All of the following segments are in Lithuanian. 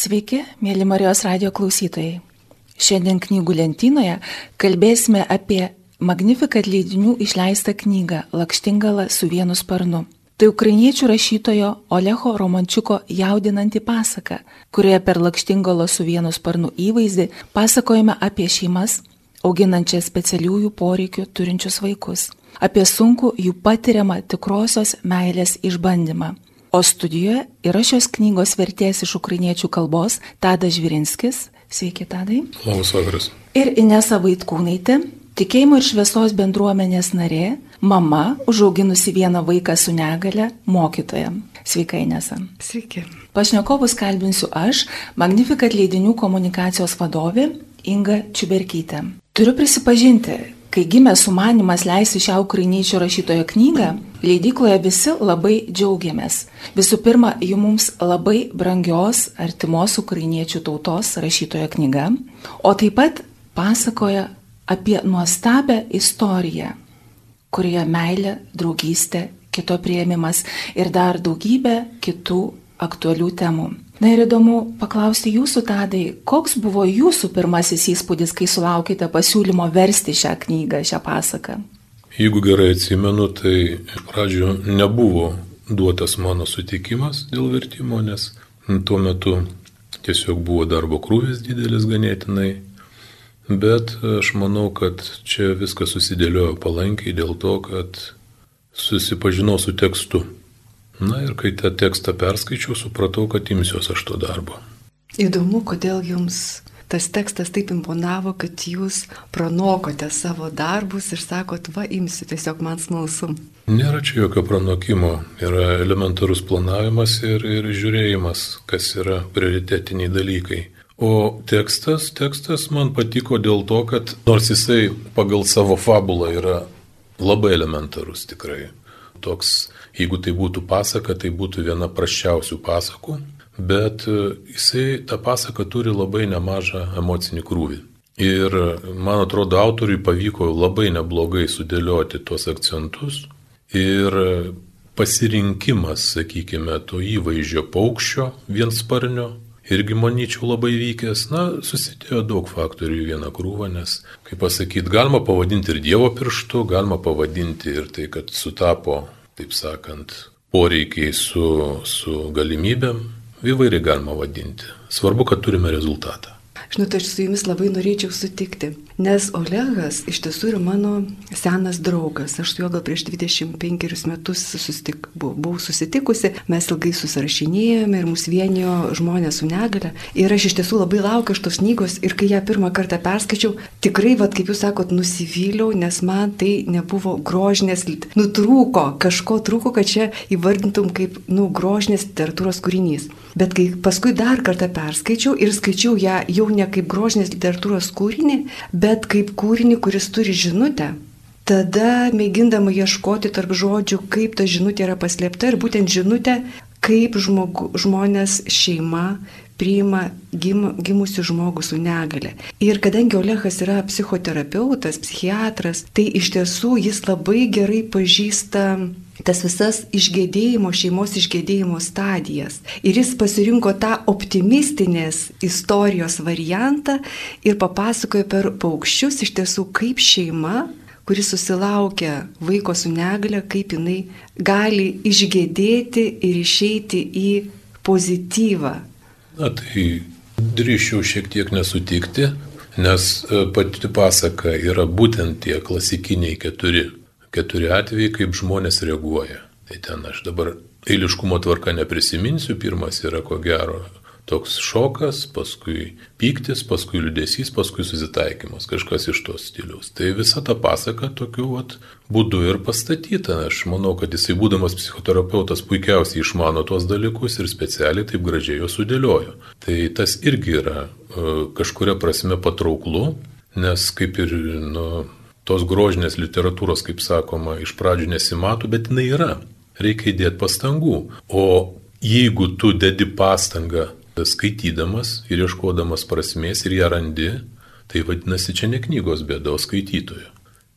Sveiki, mėly Marijos radio klausytojai. Šiandien knygų lentynoje kalbėsime apie Magnificat leidinių išleistą knygą Lakštingala su vienu sparnu. Tai ukrainiečių rašytojo Oleho Romančiuko jaudinanti pasaka, kurioje per Lakštingalo su vienu sparnu įvaizdį pasakojame apie šeimas, auginančias specialiųjų poreikių turinčius vaikus, apie sunku jų patiriamą tikrosios meilės išbandymą O studijoje yra šios knygos vertėjas iš ukrainiečių kalbos Tadas Žvirinskis. Sveiki, Tadai. Labas vakaras. Ir Inesa Vaitkūnaitė, tikėjimo ir šviesos bendruomenės narė, mama, užauginusi vieną vaiką su negale, mokytoja. Sveika, Inesa. Sveiki. Pašnekovus kalbinsiu aš, Magnificat leidinių komunikacijos vadovė Inga Čiuberkytė. Turiu prisipažinti, Kai gimė sumanimas leisti šią ukrainiečių rašytojo knygą, leidykloje visi labai džiaugiamės. Visų pirma, jų mums labai brangios, artimos ukrainiečių tautos rašytojo knyga, o taip pat pasakoja apie nuostabę istoriją, kurioje meilė, draugystė, kito prieimimas ir dar daugybė kitų aktualių temų. Na ir įdomu paklausti jūsų, Tadai, koks buvo jūsų pirmasis įspūdis, kai sulaukite pasiūlymo versti šią knygą, šią pasaką? Jeigu gerai atsimenu, tai pradžio nebuvo duotas mano sutikimas dėl vertimo, nes tuo metu tiesiog buvo darbo krūvis didelis ganėtinai. Bet aš manau, kad čia viskas susidėliojo palankiai dėl to, kad susipažinau su tekstu. Na ir kai tą tekstą perskaičiau, supratau, kad imsiuos aš to darbo. Įdomu, kodėl jums tas tekstas taip imponavo, kad jūs pranokote savo darbus ir sakot, va imsiu, tiesiog man smalsu. Nėra čia jokio pranokimo, yra elementarus planavimas ir, ir žiūrėjimas, kas yra prioritetiniai dalykai. O tekstas, tekstas man patiko dėl to, kad nors jisai pagal savo fabulą yra labai elementarus tikrai, toks Jeigu tai būtų pasaka, tai būtų viena praščiausių pasakų, bet e, jisai tą pasaką turi labai nemažą emocinį krūvį. Ir man atrodo, autoriui pavyko labai neblogai sudėlioti tuos akcentus ir pasirinkimas, sakykime, to įvaizdžio paukščio viensparnio irgi manyčiau labai vykęs, na, susidėjo daug faktorių į vieną krūvą, nes, kaip pasakyti, galima pavadinti ir Dievo pirštu, galima pavadinti ir tai, kad sutapo taip sakant, poreikiai su, su galimybėm, įvairiai galima vadinti. Svarbu, kad turime rezultatą. Žinote, aš su jumis labai norėčiau sutikti, nes Olegas iš tiesų yra mano senas draugas. Aš su juo gal prieš 25 metus sustik, buvau susitikusi, mes ilgai susirašinėjome ir mūsų vienijo žmonės su negale. Ir aš iš tiesų labai laukiu šitos knygos ir kai ją pirmą kartą perskaičiau, tikrai, vad kaip jūs sakot, nusivyliau, nes man tai nebuvo grožinės, nutrūko, kažko trūko, kad čia įvardintum kaip, nu, grožinės literatūros kūrinys. Bet kai paskui dar kartą perskaičiau ir skaičiau ją jau ne kaip grožinės literatūros kūrinį, bet kaip kūrinį, kuris turi žinutę, tada mėgindama ieškoti tarp žodžių, kaip ta žinutė yra paslėpta ir būtent žinutė, kaip žmogu, žmonės šeima priima gim, gimusi žmogų su negale. Ir kadangi Olehas yra psichoterapeutas, psichiatras, tai iš tiesų jis labai gerai pažįsta tas visas išgėdėjimo, šeimos išgėdėjimo stadijas. Ir jis pasirinko tą optimistinės istorijos variantą ir papasakojo per paukščius iš tiesų, kaip šeima kuris susilaukia vaiko su negale, kaip jinai gali išgėdėti ir išeiti į pozityvą. Na tai drįšiau šiek tiek nesutikti, nes e, pati pasaka yra būtent tie klasikiniai keturi keturi atvejai, kaip žmonės reaguoja. Tai ten aš dabar eiliškumo tvarka neprisiminsiu. Pirmas yra ko gero toks šokas, paskui pyktis, paskui liudesys, paskui susitaikymas, kažkas iš tos stiliaus. Tai visa ta pasaka tokiu vat, būdu ir pastatyta. Aš manau, kad jisai būdamas psichoterapeutas puikiausiai išmano tuos dalykus ir specialiai taip gražiai juos sudėliojo. Tai tas irgi yra e, kažkuria prasme patrauklu, nes kaip ir nu, tos grožinės literatūros, kaip sakoma, iš pradžių nesimato, bet jinai yra. Reikia įdėti pastangų. O jeigu tu dedi pastangą skaitydamas ir ieškodamas prasmės ir ją randi, tai vadinasi čia ne knygos bėda, o skaitytojo.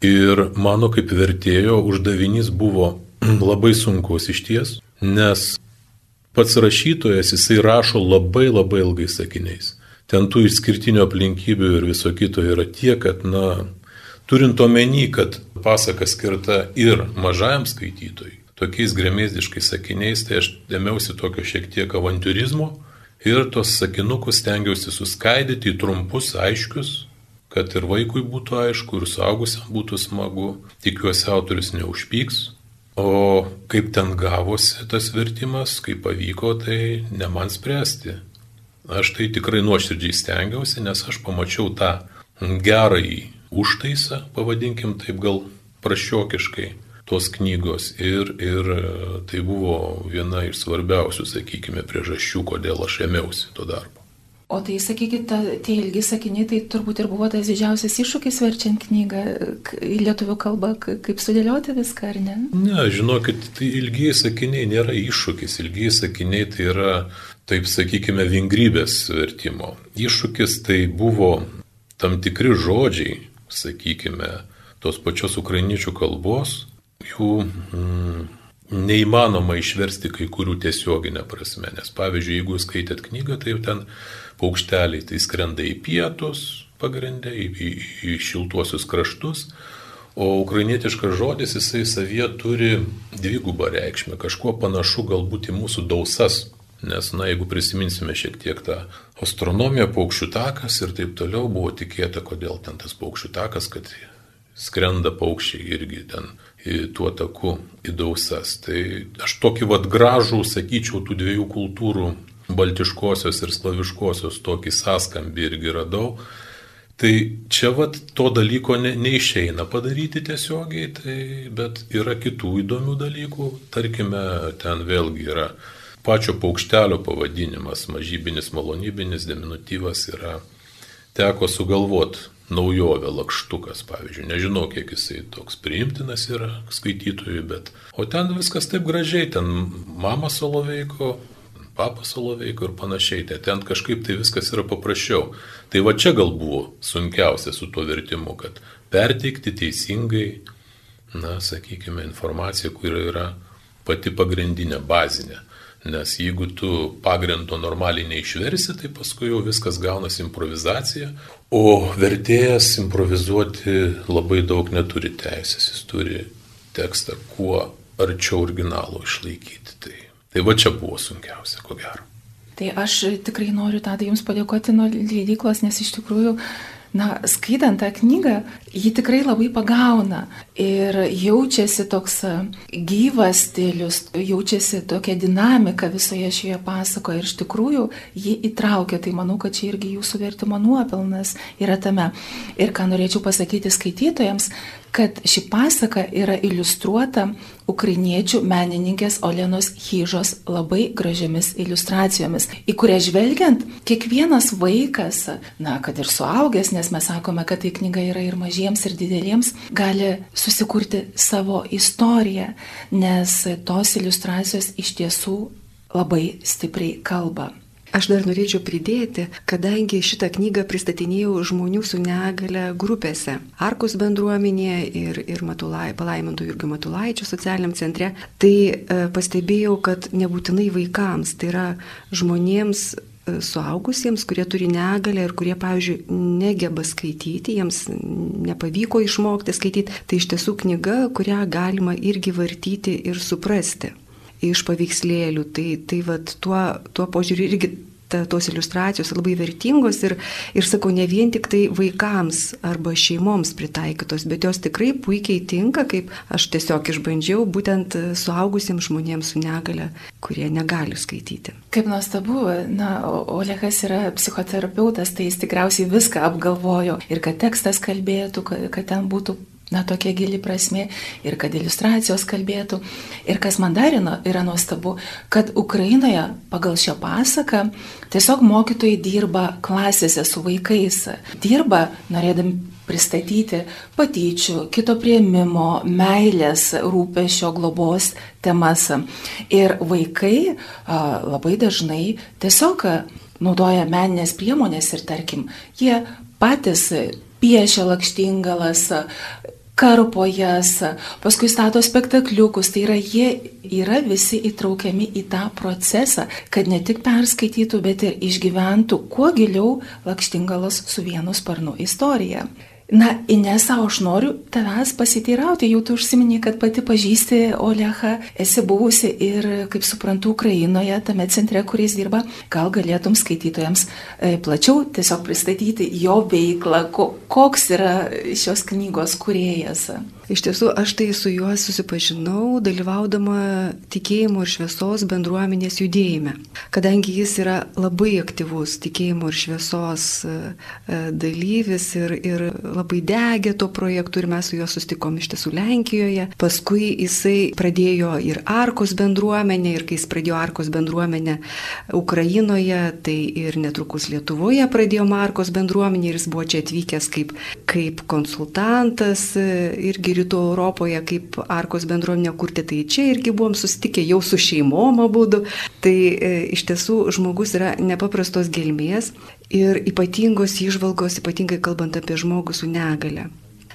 Ir mano kaip vertėjo uždavinys buvo labai sunkus iš ties, nes pats rašytojas jisai rašo labai labai ilgai sakiniais. Ten tų išskirtinių aplinkybių ir viso kito yra tiek, kad, na, turint omeny, kad pasaka skirta ir mažajam skaitytojui, tokiais gremėzdiškais sakiniais, tai aš ėmiausi tokio šiek tiek avantūrizmo ir tos sakinukus stengiausi suskaidyti į trumpus, aiškius, kad ir vaikui būtų aišku, ir suaugusiam būtų smagu. Tikiuosi, autorius neužpyks. O kaip ten gavosi tas vertimas, kaip pavyko, tai ne man spręsti. Aš tai tikrai nuoširdžiai stengiausi, nes aš pamačiau tą gerąjį užtaisą, pavadinkim taip gal prašiokiškai, tos knygos. Ir, ir tai buvo viena iš svarbiausių, sakykime, priežasčių, kodėl aš ėmiausi to darbo. O tai sakykit, ta, tie ilgi sakiniai, tai turbūt ir buvo tas didžiausias iššūkis verčiant knygą į lietuvių kalbą, kaip sudėlioti viską, ar ne? Ne, žinokit, tai ilgi sakiniai nėra iššūkis, ilgi sakiniai tai yra, taip sakykime, vingrybės vertimo. Iššūkis tai buvo tam tikri žodžiai, sakykime, tos pačios ukrainiečių kalbos, jų... Mm, neįmanoma išversti kai kurių tiesioginę prasme, nes pavyzdžiui, jeigu skaitėt knygą, tai ten paukšteliai tai skrenda į pietus pagrindę, į, į, į šiltuosius kraštus, o ukrainietiškas žodis jisai savyje turi dvigubą reikšmę, kažkuo panašu galbūt į mūsų dausas. Nes, na, jeigu prisiminsime šiek tiek tą astronomiją, paukščių takas ir taip toliau, buvo tikėta, kodėl ten tas paukščių takas, kad skrenda paukščiai irgi ten tuo taku į dausas. Tai aš tokį vad gražų, sakyčiau, tų dviejų kultūrų baltiškosios ir slaviškosios tokį sąskambį irgi radau. Tai čia vat to dalyko ne, neišeina padaryti tiesiogiai, tai, bet yra kitų įdomių dalykų. Tarkime, ten vėlgi yra pačio paukštelio pavadinimas, mažybinis, malonybinis, diminutyvas yra. Teko sugalvoti naujovę lakštukas, pavyzdžiui. Nežinau, kiek jisai toks priimtinas yra skaitytojui, bet... O ten viskas taip gražiai, ten mama Soloveiko, Papa Soloveiko ir panašiai. Tai ten kažkaip tai viskas yra paprasčiau. Tai va čia gal buvo sunkiausia su tuo vertimu, kad perteikti teisingai, na, sakykime, informaciją, kuri yra pati pagrindinė, bazinė. Nes jeigu tu pagrindo normaliai neišversi, tai paskui jau viskas gaunasi improvizacija, o vertėjas improvizuoti labai daug neturi teisės, jis turi tekstą kuo arčiau originalo išlaikyti. Tai Tai va čia buvo sunkiausia, ko gero. Tai aš tikrai noriu tada Jums padėkoti nuo leidyklos, nes iš tikrųjų na, skaitant tą knygą, ji tikrai labai pagauna ir jaučiasi toks e, gyvas stilius, jaučiasi tokia dinamika visoje šioje pasakoje ir iš tikrųjų ji įtraukia, tai manau, kad čia irgi jūsų vertimo nuopelnas yra tame. Ir ką norėčiau pasakyti skaitytojams, kad ši pasaka yra iliustruota ukrainiečių menininkės Olenos Hyžos labai gražiamis iliustracijomis, į kurią žvelgiant, kiekvienas vaikas, na, kad ir suaugęs, nes mes sakome, kad tai knyga yra ir mažiems, ir dideliems, gali susikurti savo istoriją, nes tos iliustracijos iš tiesų labai stipriai kalba. Aš dar norėčiau pridėti, kadangi šitą knygą pristatinėjau žmonių su negale grupėse, Arkos bendruomenėje ir, ir Matulai, palaimintų Jurgio Matulaičio socialiniam centre, tai e, pastebėjau, kad nebūtinai vaikams, tai yra žmonėms e, suaugusiems, kurie turi negalę ir kurie, pavyzdžiui, negeba skaityti, jiems nepavyko išmokti skaityti, tai iš tiesų knyga, kurią galima irgi vartyti ir suprasti iš paveikslėlių. Tai, tai vat, tuo, tuo požiūriu irgi ta, tos iliustracijos labai vertingos ir, ir sakau, ne vien tik tai vaikams arba šeimoms pritaikytos, bet jos tikrai puikiai tinka, kaip aš tiesiog išbandžiau, būtent suaugusiems žmonėms su negale, kurie negali skaityti. Kaip nuostabu, na, Olehas yra psichoterapeutas, tai jis tikriausiai viską apgalvojo ir kad tekstas kalbėtų, kad ten būtų na, tokia gili prasme ir kad iliustracijos kalbėtų. Ir kas man dar yra nuostabu, kad Ukrainoje pagal šią pasaką tiesiog mokytojai dirba klasėse su vaikais. Dirba norėdami pristatyti patyčių, kito prieimimo, meilės, rūpešio, globos temas. Ir vaikai labai dažnai tiesiog naudoja meninės priemonės ir tarkim, jie patys piešia lakštingalas, karpo jas, paskui stato spektakliukus. Tai yra, jie yra visi įtraukiami į tą procesą, kad ne tik perskaitytų, bet ir išgyventų kuo giliau lakštingalos su vienu sparnu istoriją. Na, Inesa, aš noriu tavęs pasiteirauti, jau tu užsimini, kad pati pažįsti Olechą, esi buvusi ir, kaip suprantu, Ukrainoje, tame centre, kuris dirba, gal galėtum skaitytojams e, plačiau tiesiog pristatyti jo veiklą, koks yra šios knygos kuriejas. Iš tiesų, aš tai su juo susipažinau, dalyvaudama tikėjimo ir šviesos bendruomenės judėjime. Kadangi jis yra labai aktyvus tikėjimo ir šviesos e, dalyvis ir, ir labai degė to projektu ir mes su juo sustikom iš tiesų Lenkijoje. Paskui jisai pradėjo ir Arkos bendruomenę ir kai jis pradėjo Arkos bendruomenę Ukrainoje, tai ir netrukus Lietuvoje pradėjo Arkos bendruomenę ir jis buvo čia atvykęs kaip, kaip konsultantas e, irgi rytų Europoje kaip Arkos bendruomenė kurti, tai čia irgi buvom susitikę jau su šeimom abudu. Tai e, iš tiesų žmogus yra nepaprastos gelmės ir ypatingos išvalgos, ypatingai kalbant apie žmogų su negale.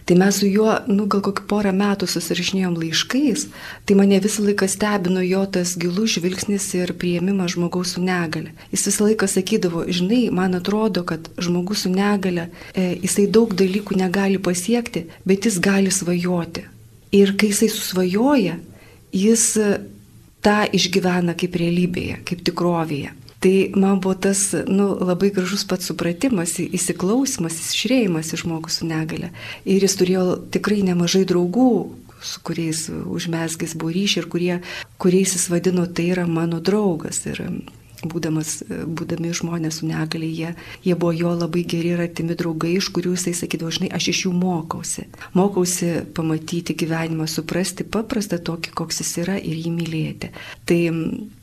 Tai mes su juo, nu, gal kokį porą metų susirašinėjom laiškais, tai mane visą laiką stebino jo tas gilus žvilgsnis ir prieimimas žmogaus su negale. Jis visą laiką sakydavo, žinai, man atrodo, kad žmogus su negale, e, jisai daug dalykų negali pasiekti, bet jis gali svajoti. Ir kai jisai susvajoja, jis tą išgyvena kaip realybėje, kaip tikrovėje. Tai man buvo tas nu, labai gražus pats supratimas, įsiklausimas, išrėjimas į žmogų su negale. Ir jis turėjo tikrai nemažai draugų, su kuriais užmesgęs buvo ryšį ir kurie, kuriais jis vadino, tai yra mano draugas. Ir būdamas, būdami žmonės su negali, jie, jie buvo jo labai geri ir atimi draugai, iš kurių jisai sakydavo, žinai, aš iš jų mokausi. Mokausi pamatyti gyvenimą, suprasti paprastą tokį, koks jis yra ir jį mylėti. Tai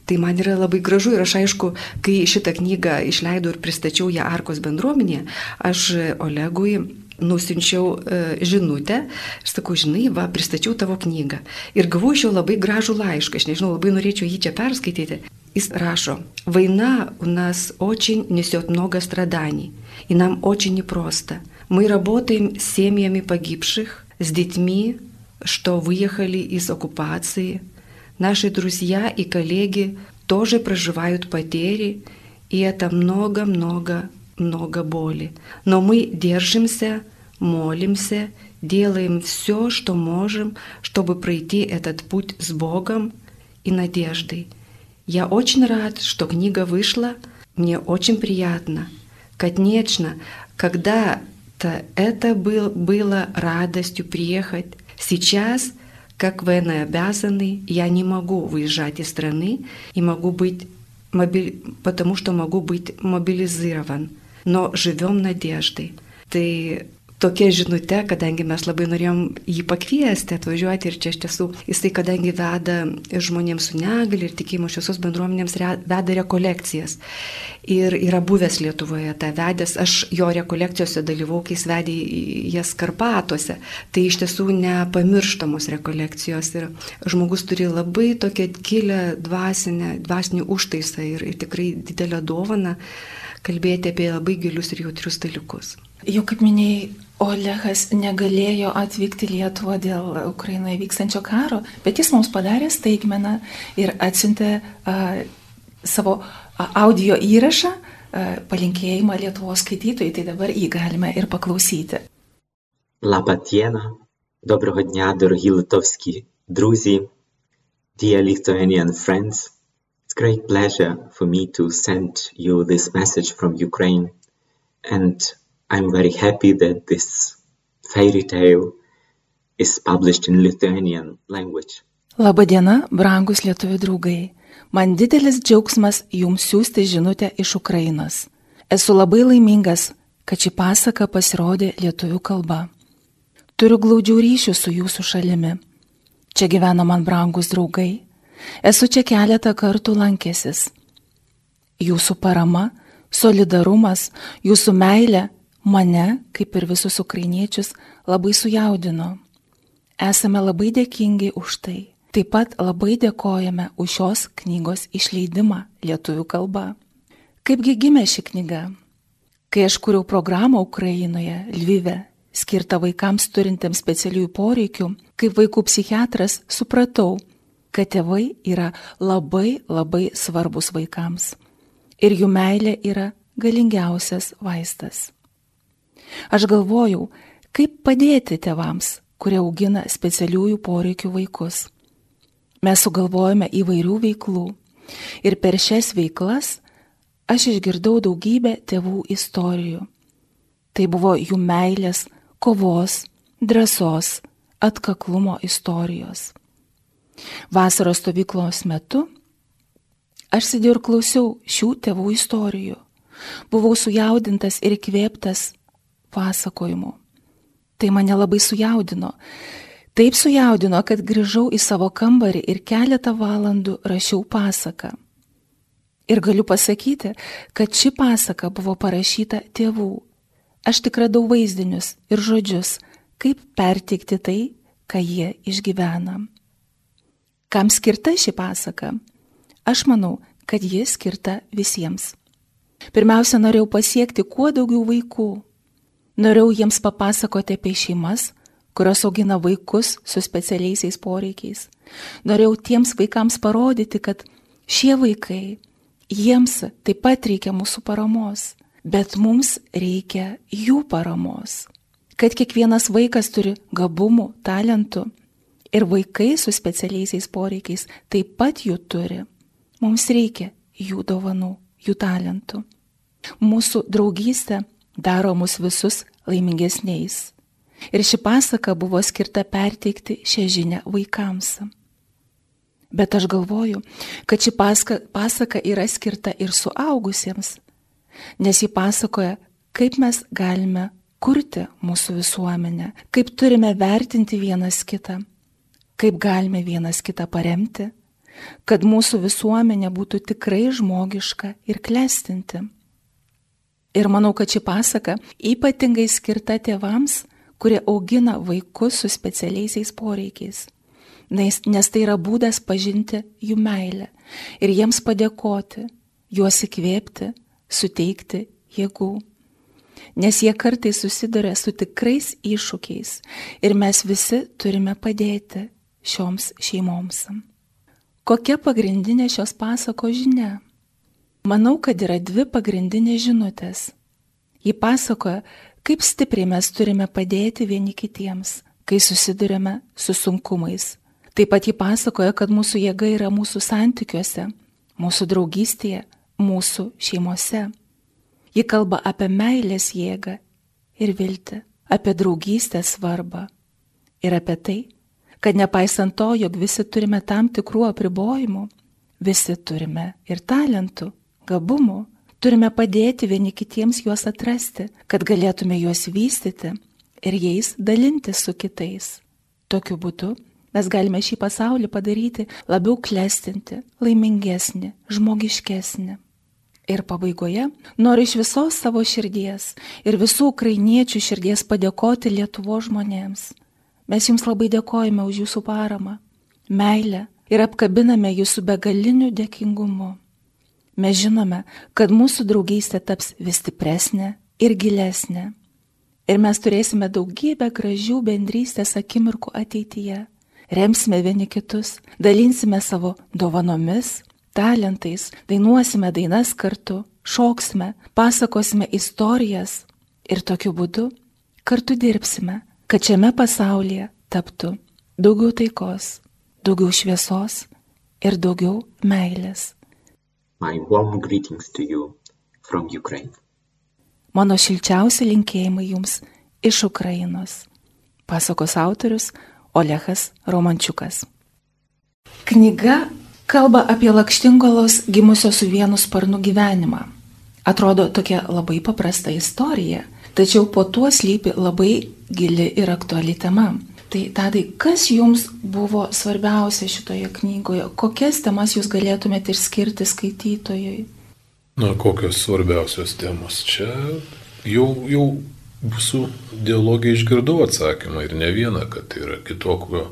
Tai man yra labai gražu ir aš aišku, kai šitą knygą išleidau ir pristačiau ją Arkos bendruomenėje, aš Olegui nusinčiau e, žinutę ir sakau, žinai, va, pristačiau tavo knygą. Ir gavau iš jo labai gražų laišką, aš nežinau, labai norėčiau jį čia perskaityti. Jis раша, «Война у нас очень несет много страданий, и нам очень непросто. Мы работаем с семьями погибших, с детьми, что выехали из оккупации. Наши друзья и коллеги тоже проживают потери, и это много-много-много боли. Но мы держимся, молимся, делаем все, что можем, чтобы пройти этот путь с Богом и надеждой – Я очень рад, что книга вышла. Мне очень приятно. Конечно, когда-то это был, было радостью приехать. Сейчас, как военнообязанный, я не могу выезжать из страны и могу быть мобили... потому что могу быть мобилизирован. Но живем надеждой. Ты tokia žinute, kadangi mes labai norėjom jį pakviesti, atvažiuoti ir čia iš tiesų jisai, kadangi veda žmonėms su negali ir tikėjimo šviesos bendruomenėms, veda rekolekcijas. Ir yra buvęs Lietuvoje tą vedęs, aš jo rekolekcijose dalyvau, kai jis vedė jas Karpatuose. Tai iš tiesų nepamirštamos rekolekcijos ir žmogus turi labai tokią gilę dvasinę, dvasinį užtaisą ir, ir tikrai didelę dovaną kalbėti apie labai gilius ir jautrius dalykus. Jau kaip minėjai, Olehas negalėjo atvykti Lietuvą dėl Ukrainoje vykstančio karo, bet jis mums padarė staigmeną ir atsiuntė uh, savo uh, audio įrašą, uh, palinkėjimą Lietuvos skaitytojai, tai dabar jį galime ir paklausyti. Labadiena, доброго дня, дорогі литовські друзі, dear Lithuanian friends. It's great pleasure for me to send you this message from Ukraine and I'm very happy that this fairy tale is published in Lithuanian language. Labadiena, brangus lietuvių draugai. Man didelis džiaugsmas jums siūsti žinutę iš Ukrainos. Esu labai laimingas, kad ši pasaka pasirodė lietuvių kalba. Turiu glaudžių ryšių su jūsų šalimi. Čia gyvena man brangus draugai. Esu čia keletą kartų lankęsis. Jūsų parama, solidarumas, jūsų meilė Mane, kaip ir visus ukrainiečius, labai sujaudino. Esame labai dėkingi už tai. Taip pat labai dėkojame už šios knygos išleidimą lietuvių kalba. Kaipgi gimė ši knyga? Kai aš kūriau programą Ukrainoje, Lvive, skirtą vaikams turintiems specialiųjų poreikių, kaip vaikų psichiatras supratau, kad tėvai yra labai labai svarbus vaikams. Ir jų meilė yra galingiausias vaistas. Aš galvojau, kaip padėti tėvams, kurie augina specialiųjų poreikių vaikus. Mes sugalvojame įvairių veiklų ir per šias veiklas aš išgirdau daugybę tėvų istorijų. Tai buvo jų meilės, kovos, drąsos, atkaklumo istorijos. Vasaros stovyklos metu aš sėdėjau ir klausiau šių tėvų istorijų. Buvau sujaudintas ir įkvėptas pasakojimu. Tai mane labai sujaudino. Taip sujaudino, kad grįžau į savo kambarį ir keletą valandų rašiau pasaką. Ir galiu pasakyti, kad ši pasaka buvo parašyta tėvų. Aš tik radau vaizdinius ir žodžius, kaip perteikti tai, ką jie išgyvena. Kam skirta ši pasaka? Aš manau, kad ji skirta visiems. Pirmiausia, norėjau pasiekti kuo daugiau vaikų. Norėjau jiems papasakoti apie šeimas, kurios augina vaikus su specialiaisiais poreikiais. Norėjau tiems vaikams parodyti, kad šie vaikai, jiems taip pat reikia mūsų paramos, bet mums reikia jų paramos. Kad kiekvienas vaikas turi gabumų, talentų Ir vaikai su specialiaisiais poreikiais taip pat jų turi. Mums reikia jų dovanų, jų talentų. Mūsų draugystė daro mus visus laimingesniais. Ir ši pasaka buvo skirta perteikti šią žinę vaikams. Bet aš galvoju, kad ši pasaka, pasaka yra skirta ir suaugusiems, nes ji pasakoja, kaip mes galime kurti mūsų visuomenę, kaip turime vertinti vienas kitą kaip galime vienas kitą paremti, kad mūsų visuomenė būtų tikrai žmogiška ir klestinti. Ir manau, kad ši pasaka ypatingai skirta tėvams, kurie augina vaikus su specialiaisiais poreikiais, nes, tai yra būdas pažinti jų meilę ir jiems padėkoti, juos įkvėpti, suteikti jėgų. Nes jie kartais susiduria su tikrais iššūkiais ir mes visi turime padėti šioms šeimoms. Kokia pagrindinė šios pasako žinia? Manau, kad yra dvi pagrindinės žinutės. Ji pasakoja, kaip stipriai mes turime padėti vieni kitiems, kai susidurime su sunkumais. Taip pat ji pasakoja, kad mūsų jėga yra mūsų santykiuose, mūsų draugystėje, mūsų šeimose. Ji kalba apie meilės jėgą ir viltį, apie draugystės svarbą ir apie tai, kad nepaisant to, jog visi turime tam tikrų apribojimų, visi turime ir talentų, gabumų, turime padėti vieni kitiems juos atrasti, kad galėtume juos vystyti ir jais dalintis su kitais. Tokiu būdu mes galime šį pasaulį padaryti labiau klestinti, laimingesnį, žmogiškesnį. Ir pabaigoje noriu iš visos savo širdies ir visų ukrainiečių širdies padėkoti Lietuvo žmonėms Mes jums labai dėkojame už jūsų paramą, meilę ir apkabiname jūsų begaliniu dėkingumu. Mes žinome, kad mūsų draugystė taps vis stipresnė ir gilesnė. Ir mes turėsime daugybę gražių bendrystės akimirkų ateityje. Remsime vieni kitus, dalinsime savo dovanomis, talentais, dainuosime dainas kartu, šoksime, pasakosime istorijas ir tokiu būdu kartu dirbsime kad šiame pasaulyje taptų daugiau taikos, daugiau šviesos ir daugiau meilės. Mano šilčiausi linkėjimai jums iš Ukrainos. Pasakos autorius Olehas Romančiukas. Knyga kalba apie lakštingolos gimusios su vienu sparnu gyvenimą. Atrodo tokia labai paprasta istorija, tačiau po tuo slypi labai gili ir aktuali tema. Tai tadai, kas jums buvo svarbiausia šitoje knygoje? Kokias temas jūs galėtumėte išskirti skaitytojui? Na, kokios svarbiausios temos? Čia jau, jau mūsų dialogė išgirdau atsakymą ir ne vieną, kad tai yra kitokio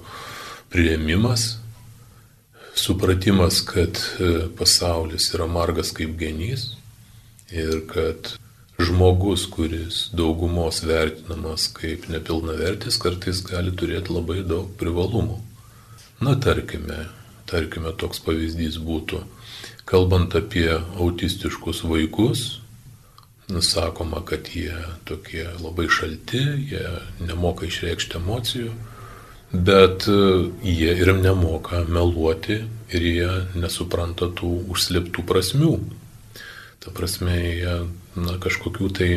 prieimimas, supratimas, kad e, pasaulis yra margas kaip genys ir kad žmogus, kuris daugumos vertinamas kaip nepilnavertis, kartais gali turėti labai daug privalumų. Na, tarkime, tarkime, toks pavyzdys būtų, kalbant apie autistiškus vaikus, nusakoma, kad jie tokie labai šalti, jie nemoka išreikšti emocijų, bet e, jie ir nemoka meluoti ir jie nesupranta tų užslėptų prasmių. Ta prasme, jie na, kažkokių tai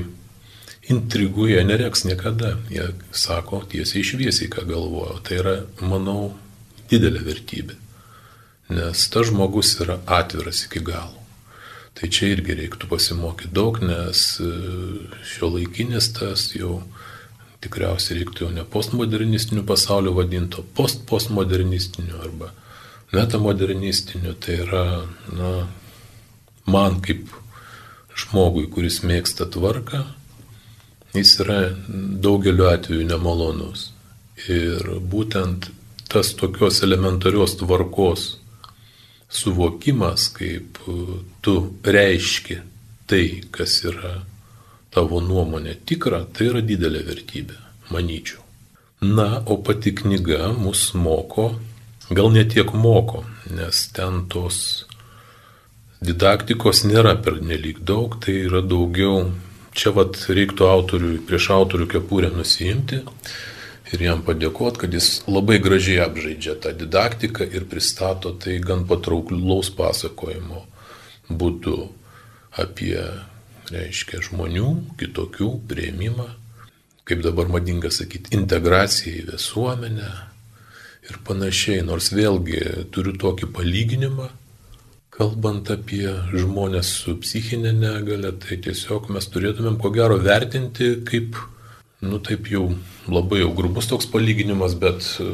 intrigų jie nereks niekada. Jie sako tiesiai išviesiai, ką galvoja. Tai yra, manau, didelė vertybė. Nes tas žmogus yra atviras iki galo. Tai čia irgi reiktų pasimokyti daug, nes e, šio laikinis tas jau tikriausiai reiktų jau ne postmodernistiniu pasauliu vadinto, post-postmodernistiniu arba metamodernistiniu. Tai yra, na, man kaip žmogui, kuris mėgsta tvarką, jis yra daugeliu atveju nemalonus. Ir būtent tas tokios elementarios tvarkos suvokimas, kaip tu reiški tai, kas yra tavo nuomonė tikra, tai yra didelė vertybė, manyčiau. Na, o pati knyga mus moko, gal netiek moko, nes ten tos didaktikos nėra per nelik daug, tai yra daugiau, čia vat reiktų autoriui, prieš autorių kepurę nusijimti ir jam padėkoti, kad jis labai gražiai apžaidžia tą didaktiką ir pristato tai gan patraukliaus pasakojimo būdu apie, reiškia, žmonių, kitokių prieimimą, kaip dabar madinga sakyti, integraciją į visuomenę ir panašiai. Nors vėlgi turiu tokį palyginimą, kalbant apie žmonės su psichinė negale, tai tiesiog mes turėtumėm ko gero vertinti kaip nu taip jau labai jau grubus toks palyginimas, bet e,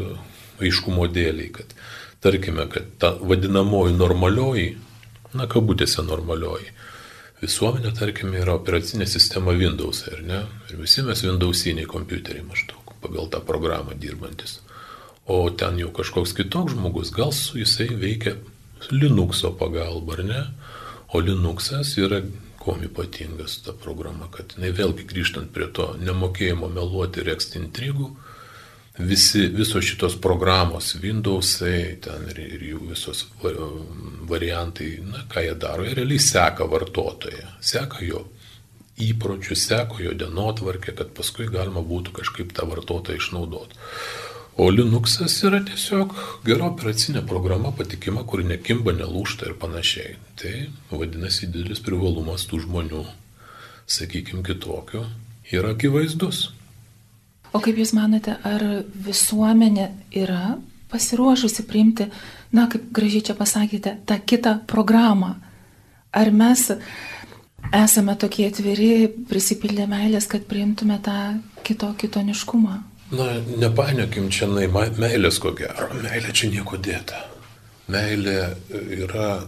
aiškumo dėliai, kad tarkime, kad ta vadinamoji normalioji, na kabutėse normalioji, visuomenė, tarkime, yra operacinė sistema Windows, ar ne? Ir visi mes Windowsiniai kompiuteriai maždaug pagal tą programą dirbantis. O ten jau kažkoks kitoks žmogus, gal su jisai veikia Linuxo pagalba, ar ne? O Linuxas yra kuom ypatingas ta programa, kad jinai vėlgi grįžtant prie to nemokėjimo meluoti ir reksti intrigų, visi, visos šitos programos, Windowsai, ten ir, ir jų visos variantai, na ką jie daro, jie realiai seka vartotoją, seka jo įpročius, seko jo dienotvarkę, kad paskui galima būtų kažkaip tą vartotoją išnaudoti. O Linuxas yra tiesiog gera operacinė programa, patikima, kuri nekimba, nelūšta ir panašiai. Tai vadinasi didelis privalumas tų žmonių, sakykime, kitokio, yra akivaizdus. O kaip Jūs manote, ar visuomenė yra pasiruošusi priimti, na, kaip gražiai čia pasakėte, tą kitą programą? Ar mes esame tokie atviri, prisipildę meilės, kad priimtume tą kito kitoniškumą? Na, nepainiokim čia meilės ko gero. Meilė čia nieko dėta. Meilė yra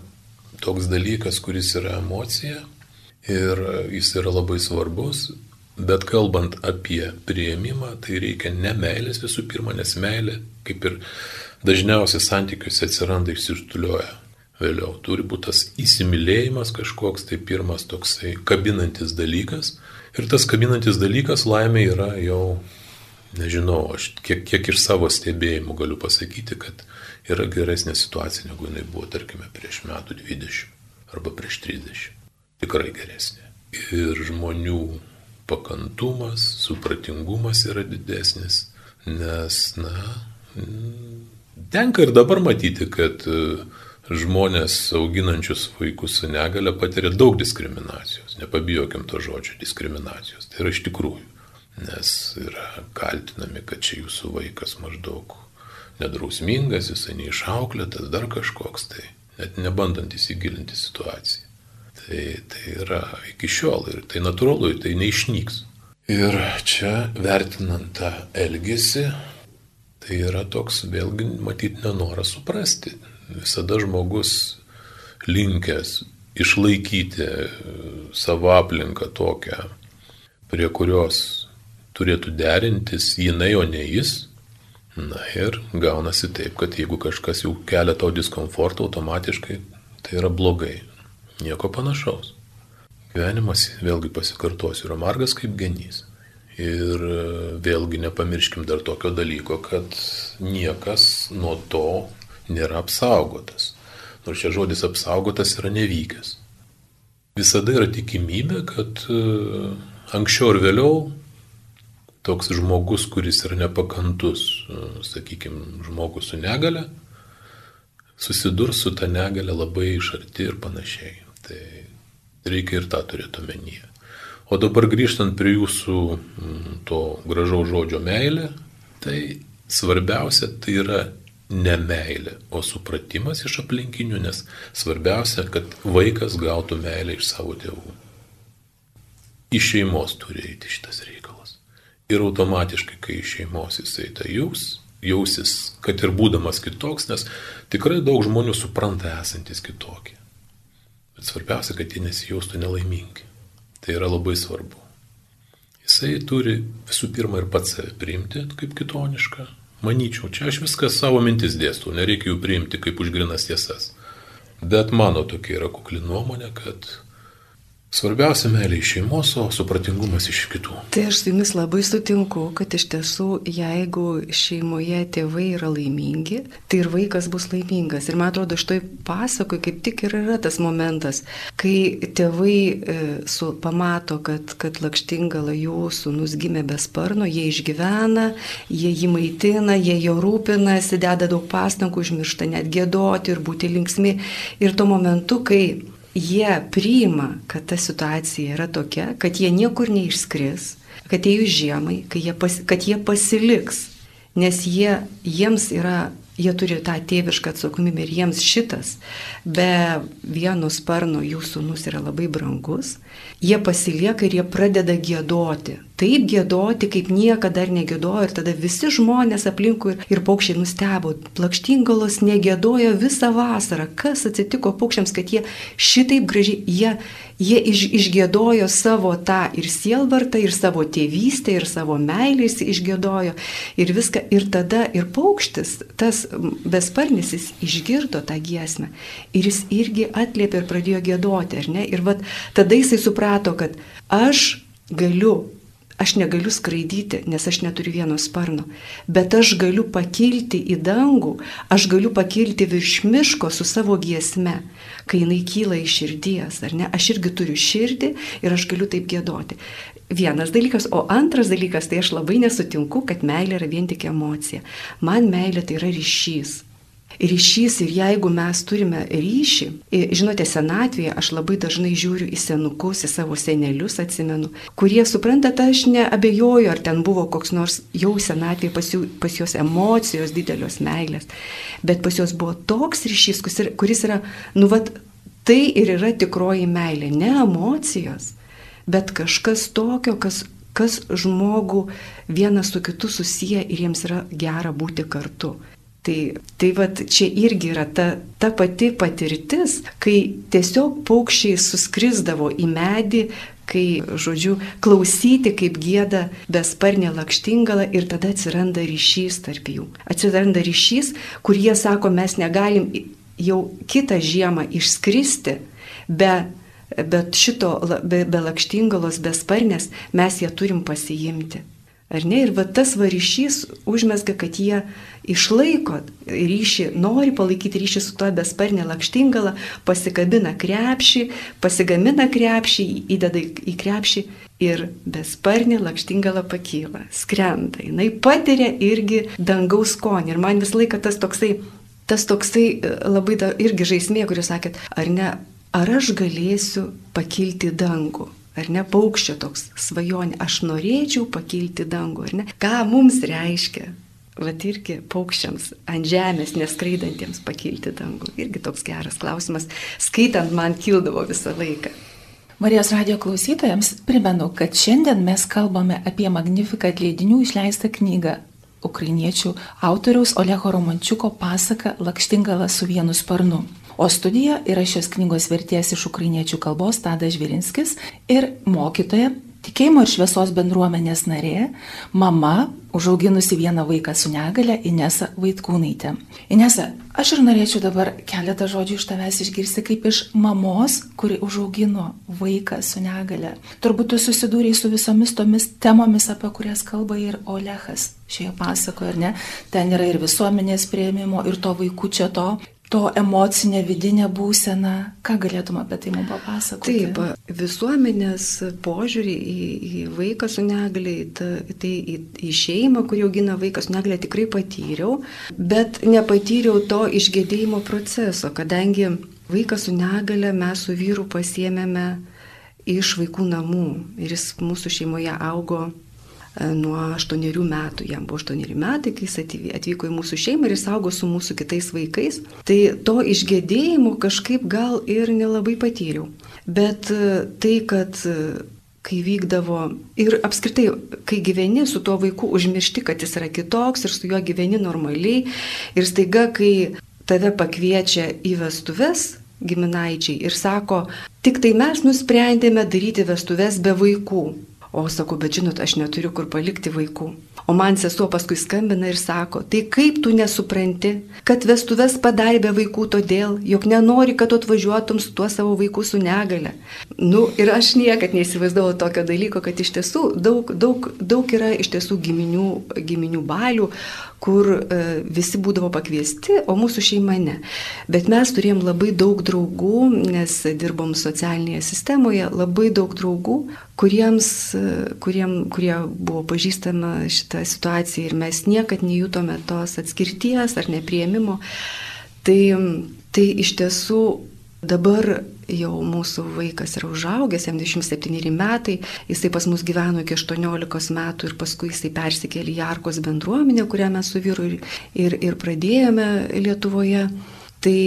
toks dalykas, kuris yra emocija ir jis yra labai svarbus, bet kalbant apie prieimimą, tai reikia ne meilės visų pirma, nes meilė, kaip ir dažniausiai santykiuose atsiranda išsirtulioja vėliau. Turi būti tas įsimylėjimas kažkoks, tai pirmas toksai kabinantis dalykas. Ir tas kabinantis dalykas laimė yra jau nežinau, aš kiek, kiek iš savo stebėjimų galiu pasakyti, kad yra geresnė situacija negu jinai buvo, tarkime, prieš metų 20 arba prieš 30. Tikrai geresnė. Ir žmonių pakantumas, supratingumas yra didesnis, nes, na, tenka ir dabar matyti, kad e, žmonės auginančius vaikus su negale patiria daug diskriminacijos. Nepabijokim to žodžio diskriminacijos. Tai yra iš tikrųjų nes yra kaltinami, kad čia jūsų vaikas maždaug nedrausmingas, jisai neišauklėtas, dar kažkoks, tai net nebandant įsigilinti situaciją. Tai, tai yra iki šiol ir tai natūralu, tai neišnyks. Ir čia vertinant tą elgesį, tai yra toks vėlgi matyti nenoras suprasti. Visada žmogus linkęs išlaikyti savo aplinką tokią, prie kurios turėtų derintis jinai, o ne jis. Na ir gaunasi taip, kad jeigu kažkas jau kelia tau diskomfortą automatiškai, tai yra blogai. Nieko panašaus. Gyvenimas, vėlgi pasikartosiu, yra margas kaip genys. Ir vėlgi nepamirškim dar tokio dalyko, kad niekas nuo to nėra apsaugotas. Nors čia žodis apsaugotas yra nevykęs. Visada yra tikimybė, kad e, anksčiau ar vėliau toks žmogus, kuris yra nepakantus, e, sakykime, žmogus su negale, susidurs su ta negale labai iš arti ir panašiai. Tai reikia ir tą turėti omenyje. O dabar grįžtant prie jūsų to gražaus žodžio meilė, tai svarbiausia tai yra ne meilė, o supratimas iš aplinkinių, nes svarbiausia, kad vaikas gautų meilę iš savo tėvų. Iš šeimos turi eiti šitas reikalas. Ir automatiškai, kai iš šeimos jisai tai jaus, jausis, kad ir būdamas kitoks, nes tikrai daug žmonių supranta esantis kitokie. Bet svarbiausia, kad jie nesijaustų nelaimingi. Tai yra labai svarbu. Jisai turi visų pirma ir pats save priimti kaip kitonišką. Manyčiau, čia aš viską savo mintis dėstu, nereikia jų priimti kaip užgrinas tiesas. Bet mano tokia yra kukli nuomonė, kad Svarbiausia meilė iš šeimos, o supratingumas iš kitų. Tai aš su jumis labai sutinku, kad iš tiesų, jeigu šeimoje tėvai yra laimingi, tai ir vaikas bus laimingas. Ir man atrodo, šitoj pasakoj kaip tik ir yra tas momentas, kai tėvai e, su, pamato, kad, kad lakštingala jų sunus gimė be sparno, jie išgyvena, jie jį maitina, jie jo rūpinasi, deda daug pastangų, užmiršta net gėdoti ir būti linksmi. Ir tuo momentu, kai jie priima, kad ta situacija yra tokia, kad jie niekur neišskris, kad atėjus žiemai, jie pas, kad jie pasiliks, nes jie, jiems yra, jie turi tą tėvišką atsakomybę ir jiems šitas be vieno sparno jų sūnus yra labai brangus, jie pasilieka ir jie pradeda gėdoti. Taip gėdoti, kaip niekada dar negėdojo ir tada visi žmonės aplinkui ir, paukščiai nustebo. Plakštingalos negėdojo visą vasarą. Kas atsitiko paukščiams, kad jie šitaip gražiai, jie, jie iš, išgėdojo savo tą ir sielvartą, ir savo tėvystę, ir savo meilės išgėdojo. Ir viską. Ir tada ir paukštis, tas besparnis, jis išgirdo tą giesmę. Ir jis irgi atliepė ir pradėjo gėdoti, ar ne? Ir vat, tada jisai suprato, kad aš galiu Aš negaliu skraidyti, nes aš neturiu vieno sparno, bet aš galiu pakilti į dangų, aš galiu pakilti virš miško su savo giesme, kai jinai kyla iš širdies, ar ne? Aš irgi turiu širdį ir aš galiu taip gėdoti. Vienas dalykas, o antras dalykas, tai aš labai nesutinku, kad meilė yra vien tik emocija. Man meilė tai yra ryšys ryšys ir jeigu mes turime ryšį, žinote, senatvėje aš labai dažnai žiūriu į senukus, į savo senelius atsimenu, kurie suprantate, aš neabejoju, ar ten buvo koks nors jau senatvėje pas, jų, pas jos emocijos didelios meilės, bet pas jos buvo toks ryšys, kuris yra, nu, vat, tai ir yra tikroji meilė, ne emocijos, bet kažkas tokio, kas kas žmogų vienas su kitu susiję ir jiems yra gera būti kartu. Tai, tai vat, čia irgi yra ta, ta pati patirtis, kai tiesiog paukščiai suskrisdavo į medį, kai, žodžiu, klausyti, kaip gėda besparnė lakštingala ir tada atsiranda ryšys tarp jų. Atsiranda ryšys, kur jie sako, mes negalim jau kitą žiemą išskristi be bet šito be, be lakštingalos, be sparnės mes ją turim pasiimti. Ar ne? Ir va tas varyšys užmesga, kad jie išlaiko ryšį, nori palaikyti ryšį su to besparnė lakštingala, pasikabina krepšį, pasigamina krepšį, įdeda į krepšį ir besparnė lakštingala pakyla, skrenda. Jis patiria irgi dangaus skonį. Ir man visą laiką tas toksai, tas toksai e, labai da, irgi žaismė, kuris sakėt, ar ne, ar aš galėsiu pakilti dangų ar ne paukščio toks svajonė, aš norėčiau pakilti dangų, ar ne? Ką mums reiškia? Vat irgi paukščiams ant žemės neskraidantiems pakilti dangų. Irgi toks geras klausimas. Skaitant man kildavo visą laiką. Marijos radio klausytojams primenu, kad šiandien mes kalbame apie Magnificat leidinių išleistą knygą ukrainiečių autoriaus Oleho Romančiuko pasaka Lakštingala su vienu sparnu. O studija yra šios knygos vertėjas iš ukrainiečių kalbos Tadas Žvirinskis ir mokytoja tikėjimo ir šviesos bendruomenės narė, mama, užauginusi vieną vaiką su negale, Inesa Vaitkūnaitė. Inesa, aš ir norėčiau dabar keletą žodžių iš tavęs išgirsti kaip iš mamos, kuri užaugino vaiką su negale. Turbūt tu susidūrėjai su visomis tomis temomis, apie kurias kalba ir Olehas šioje pasakoje, ar ne? Ten yra ir visuomenės prieimimo, ir to vaikų čia to to emocinę vidinę būseną. Ką galėtum apie tai mums papasakoti? Taip, visuomenės požiūrį į, į vaiką su negaliai, tai į, į šeimą, kuri augina vaiką su negaliai, tikrai patyriau, bet nepatyriau to išgėdėjimo proceso, kadangi vaiką su negaliai mes su vyru pasiemėme iš vaikų namų ir jis mūsų šeimoje augo nuo 8 metų, jam buvo 8 metai, kai jis atvyko į mūsų šeimą ir jis augo su mūsų kitais vaikais. Tai to išgėdėjimo kažkaip gal ir nelabai patyriau. Bet e, tai, kad e, kai vykdavo ir apskritai, kai gyveni su tuo vaiku, užmiršti, kad jis yra kitoks ir su juo gyveni normaliai ir staiga, kai tave pakviečia į vestuves, giminaičiai ir sako, tik tai mes nusprendėme daryti vestuves be vaikų. O sakau, bet žinot, aš neturiu kur palikti vaikų. O man sesuo paskui skambina ir sako, tai kaip tu nesupranti, kad vestuves padarė be vaikų todėl, jog nenori, kad tu atvažiuotum su tuo savo vaiku su negale. Nu, ir aš niekad neįsivaizdavau tokio dalyko, kad iš tiesų daug, daug, daug yra iš tiesų giminių, giminių balių, kur e, visi būdavo pakviesti, o mūsų šeima ne. Bet mes turėjom labai daug draugų, nes dirbom socialinėje sistemoje, labai daug draugų, kuriems, e, kuriem, kurie buvo pažįstama šitą situaciją ir mes niekad nejutome tos atskirties ar neprieimimo. Tai, tai iš tiesų dabar jau mūsų vaikas yra užaugęs, jam 27 metai, jisai pas mus gyveno iki 18 metų ir paskui jisai persikėlė į Arkos bendruomenę, kurią mes su vyru ir, ir, ir pradėjome Lietuvoje. Tai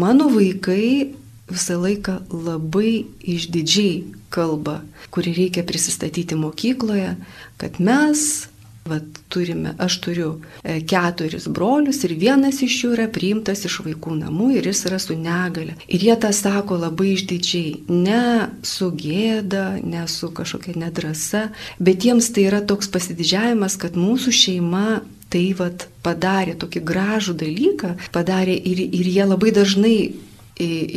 mano vaikai visą laiką labai išdidžiai kalba, kurį reikia prisistatyti mokykloje, kad mes Vat turime, aš turiu e, keturis brolius ir vienas iš jų yra priimtas iš vaikų namų ir jis yra su negale. Ir jie tą sako labai išdidžiai, ne su gėda, ne su kažkokia nedrasa, bet jiems tai yra toks pasididžiavimas, kad mūsų šeima tai vat padarė tokį gražų dalyką, padarė ir, ir jie labai dažnai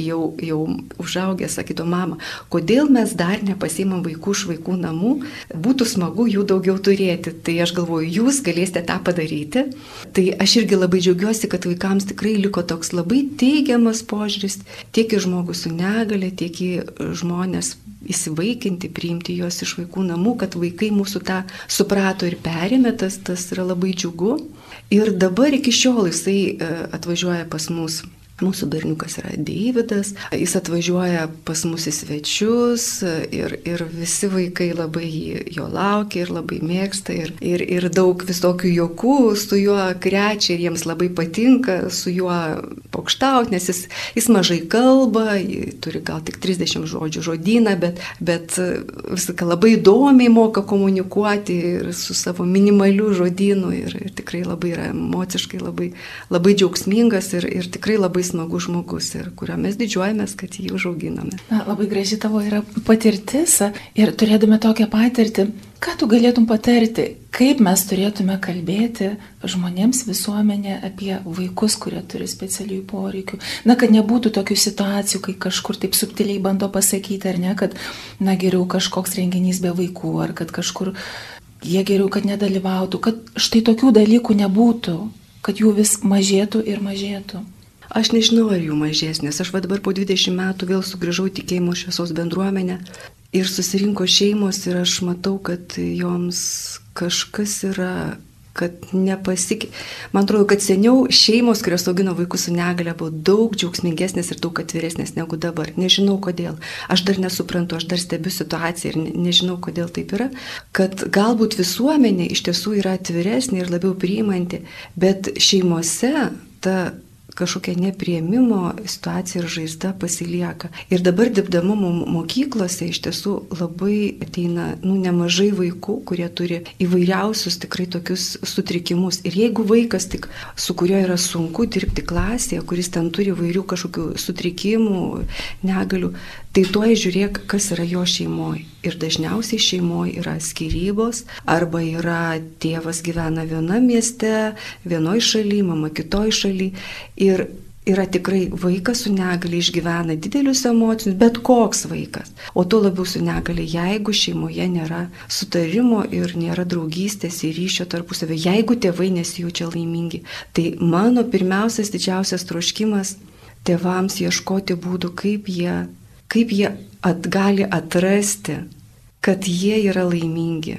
jau, jau užaugę, sakytų mama, kodėl mes dar nepasimam vaikų iš vaikų namų, būtų smagu jų daugiau turėti. Tai aš galvoju, jūs galėsite tą padaryti. Tai aš irgi labai džiaugiuosi, kad vaikams tikrai liko toks labai teigiamas požiūris tiek į žmogų su negale, tiek į žmonės įsivaikinti, priimti juos iš vaikų namų, kad vaikai mūsų tą suprato ir perėmė, tas, tas yra labai džiugu. Ir dabar iki šiol jisai e, atvažiuoja pas mus Mūsų berniukas yra Deividas, jis atvažiuoja pas mus į svečius ir, ir visi vaikai labai jo laukia ir labai mėgsta ir, ir, ir daug visokių jokų su juo krečia ir jiems labai patinka su juo pokštauti, nes jis, jis mažai kalba, turi gal tik 30 žodžių žodyną, bet, bet viską labai įdomiai moka komunikuoti ir su savo minimaliu žodynu ir, ir tikrai labai yra emociškai labai, labai džiaugsmingas ir, ir tikrai labai smagus žmogus ir kurio mes didžiuojamės, kad jį užauginame. Na, labai graži tavo yra patirtis ir turėdami tokią patirtį, ką tu galėtum patarti, kaip mes turėtume kalbėti žmonėms visuomenė apie vaikus, kurie turi specialiųjų poreikių. Na, kad nebūtų tokių situacijų, kai kažkur taip subtiliai bando pasakyti, ar ne, kad, na, geriau kažkoks renginys be vaikų, ar kad kažkur jie geriau, kad nedalyvautų, kad štai tokių dalykų nebūtų kad jų vis mažėtų ir mažėtų. Aš nežinau, ar jų mažės, nes aš va dabar po 20 metų vėl sugrįžau tikėjimo šviesos bendruomenę ir susirinko šeimos ir aš matau, kad joms kažkas yra kad nepasikė. Man atrodo, kad seniau šeimos, kurios augino vaikus su negale, buvo daug džiaugsmingesnės ir daug atviresnės negu dabar. Nežinau kodėl. Aš dar nesuprantu, aš dar stebiu situaciją ir nežinau, kodėl taip yra. Kad galbūt visuomenė iš tiesų yra atviresnė ir labiau priimanti, bet šeimose ta kažkokia neprieimimo situacija ir žaizda pasilieka. Ir dabar dirbdama mokyklose iš tiesų labai ateina nu, nemažai vaikų, kurie turi įvairiausius tikrai tokius sutrikimus. Ir jeigu vaikas tik su kuriuo yra sunku dirbti klasėje, kuris ten turi įvairių kažkokių sutrikimų, negalių, tai tuoj žiūrėk, kas yra jo šeimoje. Ir dažniausiai šeimoje yra skirybos, arba yra tėvas gyvena viename mieste, vienoje šalyje, mama kitoje šalyje. Ir yra tikrai vaikas su negali išgyvena didelius emocinius, bet koks vaikas. O tuo labiau su negali, jeigu šeimoje nėra sutarimo ir nėra draugystės ir ryšio tarpusavio, jeigu tėvai nesijaučia laimingi. Tai mano pirmiausias didžiausias troškimas tėvams ieškoti būdų, kaip jie kaip jie at, gali atrasti, kad jie yra laimingi,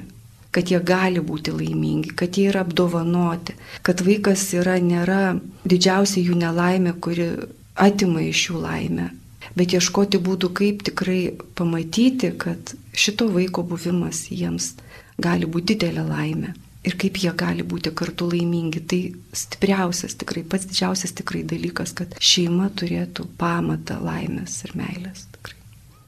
kad jie gali būti laimingi, kad jie yra apdovanoti, kad vaikas yra nėra didžiausia jų nelaimė, kuri atima iš jų laimę, bet ieškoti būdų, kaip tikrai pamatyti, kad šito vaiko buvimas jiems gali būti didelė laimė ir kaip jie gali būti kartu laimingi. Tai stipriausias tikrai, pats didžiausias tikrai dalykas, kad šeima turėtų pamatą laimės ir meilės. Tikrai.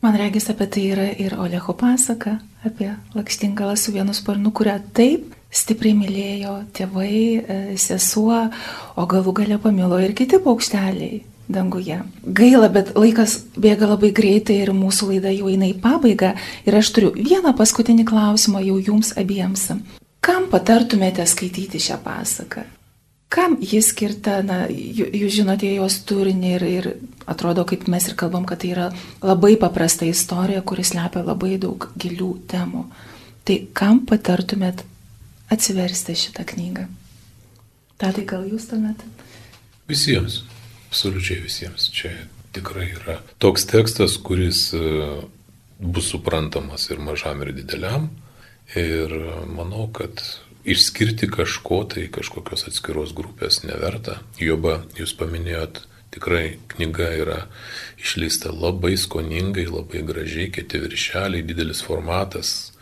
Man regis apie tai yra ir Oleho pasaka apie lakštingalą su vienu sparnu, kurią taip stipriai mylėjo tėvai, e, sesuo, o galų gale pamilo ir kiti paukšteliai danguje. Gaila, bet laikas bėga labai greitai ir mūsų laida jau eina į pabaigą. Ir aš turiu vieną paskutinį klausimą jau jums abiems. Kam patartumėte skaityti šią pasaką? Kam jis skirta, na, jūs žinote jos turinį ir, ir atrodo, kaip mes ir kalbam, kad tai yra labai paprasta istorija, kuris lepia labai daug gilių temų. Tai kam patartumėt atsiversti šitą knygą? Tadai, gal jūs tuomet? Visiems, absoliučiai visiems. Čia tikrai yra toks tekstas, kuris e, bus suprantamas ir mažam, ir dideliam. Ir manau, kad išskirti kažko tai kažkokios atskiros grupės neverta. Joba, jūs paminėjot, tikrai knyga yra išleista labai skoningai, labai gražiai, kiti viršeliai, didelis formatas,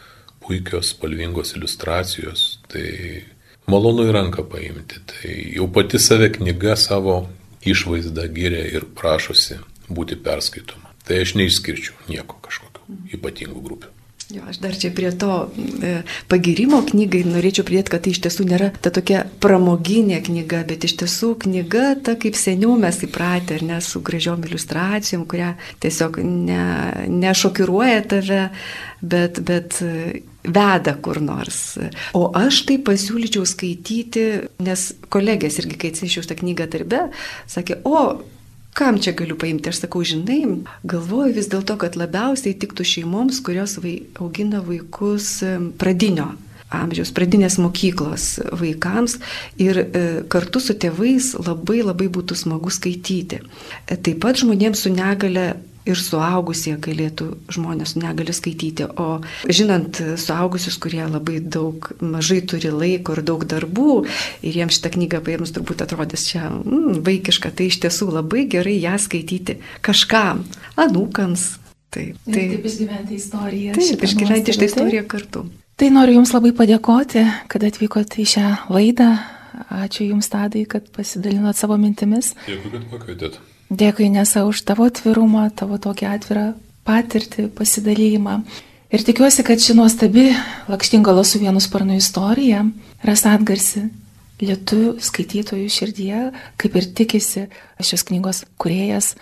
puikios spalvingos iliustracijos. Tai malonu į ranką paimti. Tai jau pati save knyga savo išvaizdą gyrė ir prašosi būti perskaitoma. Tai aš neišskirčiau nieko kažkokių ypatingų grupių. Jo, aš dar čia prie to e, pagirimo knygai norėčiau pridėti, kad tai iš tiesų nėra ta tokia pramoginė knyga, bet iš tiesų knyga ta kaip seniau mes įpratę, ar ne, su gražiom iliustracijom, kuria tiesiog ne, nešokiruoja tave, bet, bet veda kur nors. O aš tai pasiūlyčiau skaityti, nes kolegės irgi, kai atsinešiau tą knygą darbe, sakė, o kam čia galiu paimti? Aš sakau, žinai, galvoju vis dėlto, kad labiausiai tiktų šeimoms, kurios vai, augina vaikus pradinio amžiaus, pradinės mokyklos vaikams ir e, kartu su tėvais labai labai būtų smagu skaityti. E, taip pat žmonėms su negale ir suaugusie galėtų žmonės negali skaityti. O žinant suaugusius, kurie labai daug, mažai turi laiko ir daug darbų, ir jiems šitą knygą paėmus turbūt atrodys čia mm, vaikiška, tai iš tiesų labai gerai ją skaityti kažkam, anūkams. Taip, taip. taip išgyventi istoriją. Taip, išgyventi šitą istoriją kartu. Tai noriu Jums labai padėkoti, kad atvykote į šią laidą. Ačiū Jums, Tadai, kad pasidalinot savo mintimis. Dėkui, kad pakvietėt. Dėkui Nesa už tavo atvirumą, tavo tokį atvirą patirtį, pasidalymą. Ir tikiuosi, kad ši nuostabi lakštingalo su vienu sparnu istorija ras atgarsi lietuvių skaitytojų širdyje, kaip ir tikisi šios knygos kuriejas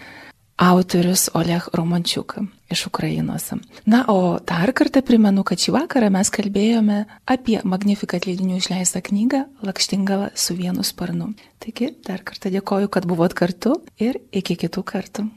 autorius Oleg Romančiuk iš Ukrainos. Na, o dar kartą primenu, kad šį vakarą mes kalbėjome apie Magnificat leidinių išleistą knygą Lakštingala su vienu sparnu. Taigi, dar kartą dėkoju, kad buvot kartu ir iki kitų kartų.